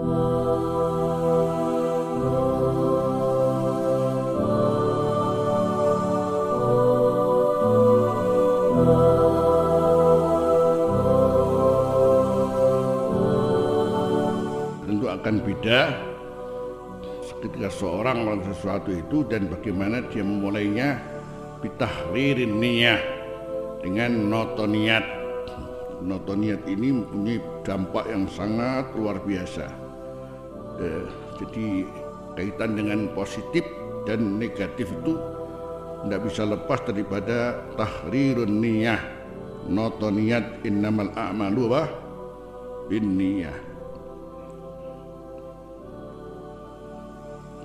tentu akan beda ketika seorang melakukan sesuatu itu dan bagaimana dia memulainya bitahririn niyah dengan notoniat. Notoniat ini mempunyai dampak yang sangat luar biasa eh, jadi kaitan dengan positif dan negatif itu tidak bisa lepas daripada tahrirun niyah. Notoniat innamal a'malu wa bin niyah.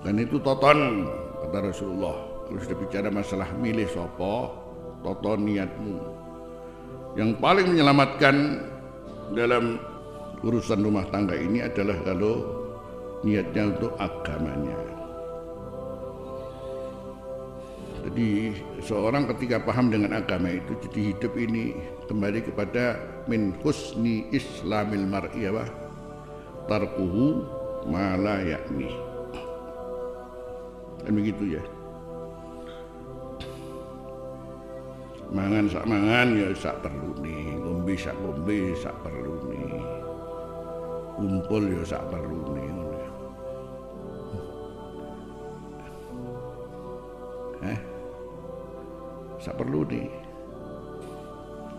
Dan itu toton kata Rasulullah. Kalau sudah bicara masalah milih sopo toton niatmu. Yang paling menyelamatkan dalam urusan rumah tangga ini adalah kalau niatnya untuk agamanya. Jadi seorang ketika paham dengan agama itu jadi hidup ini kembali kepada min husni islamil mar'i apa? Tarkuhu ma la yakni. Kan begitu ya? Mangan sak mangan ya sak perlu nih ngombe sak ngombe sak perlu nih. Kumpul ya sak perlu eh? Sak perlu nih.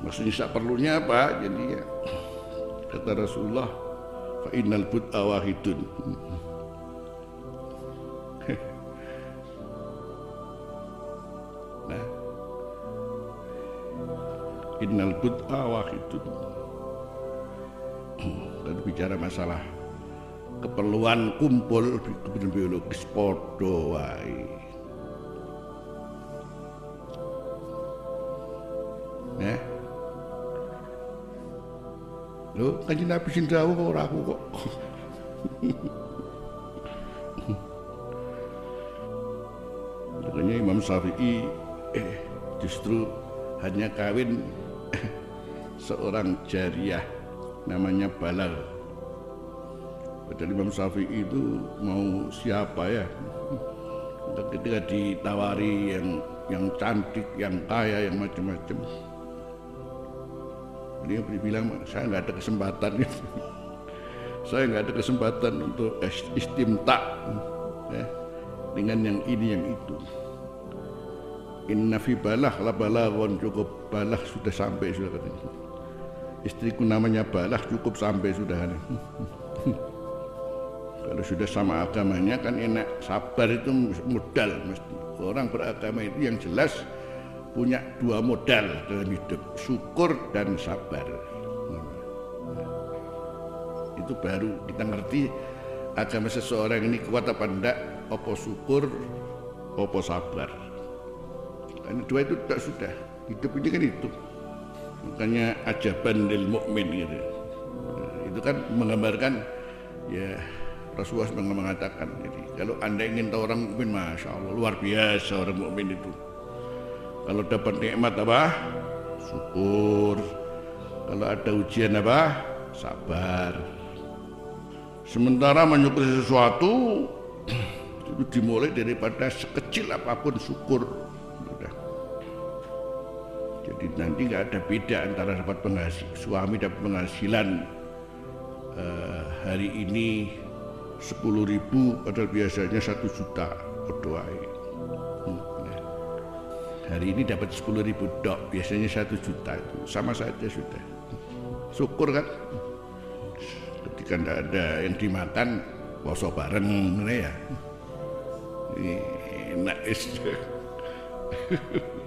Maksudnya sak perlunya apa? Jadi ya kata Rasulullah fa innal bud'a wahidun. Nah. Innal bud'a wahidun. Dan bicara masalah keperluan kumpul kemudian biologis podo wae ya Lho, kan Nabi sing dawuh kok ora aku kok. Makanya Imam Syafi'i eh, justru hanya kawin seorang jariah namanya Balal. Padahal Imam Syafi'i itu mau siapa ya? Ketika ditawari yang yang cantik, yang kaya, yang macam-macam, beliau bilang saya nggak ada kesempatan saya nggak ada kesempatan untuk istimta ya, dengan yang ini yang itu. Inna fi balah la balaghon cukup balah sudah sampai sudah katanya. Istriku namanya balah cukup sampai sudah Kalau sudah sama agamanya kan enak sabar itu modal mesti. Orang beragama itu yang jelas punya dua modal dalam hidup, syukur dan sabar. Itu baru kita ngerti agama seseorang ini kuat apa enggak, apa syukur, apa sabar. Ini dua itu tidak sudah. Hidup ini kan itu. Makanya ajaban lil mukmin gitu. Itu kan menggambarkan ya Rasulullah mengatakan jadi kalau anda ingin tahu orang mukmin masya Allah luar biasa orang mukmin itu kalau dapat nikmat apa syukur. Kalau ada ujian apa sabar. Sementara menyukuri sesuatu itu dimulai daripada sekecil apa pun syukur. Jadi nanti nggak ada beda antara dapat penghasil suami dapat penghasilan uh, hari ini sepuluh ribu padahal biasanya satu juta berdoa. Hmm. Hari ini dapat sepuluh ribu dok biasanya satu juta itu. Sama saja sudah. Syukur kan? Ketika tidak ada yang dimakan poso bareng ya. Enak is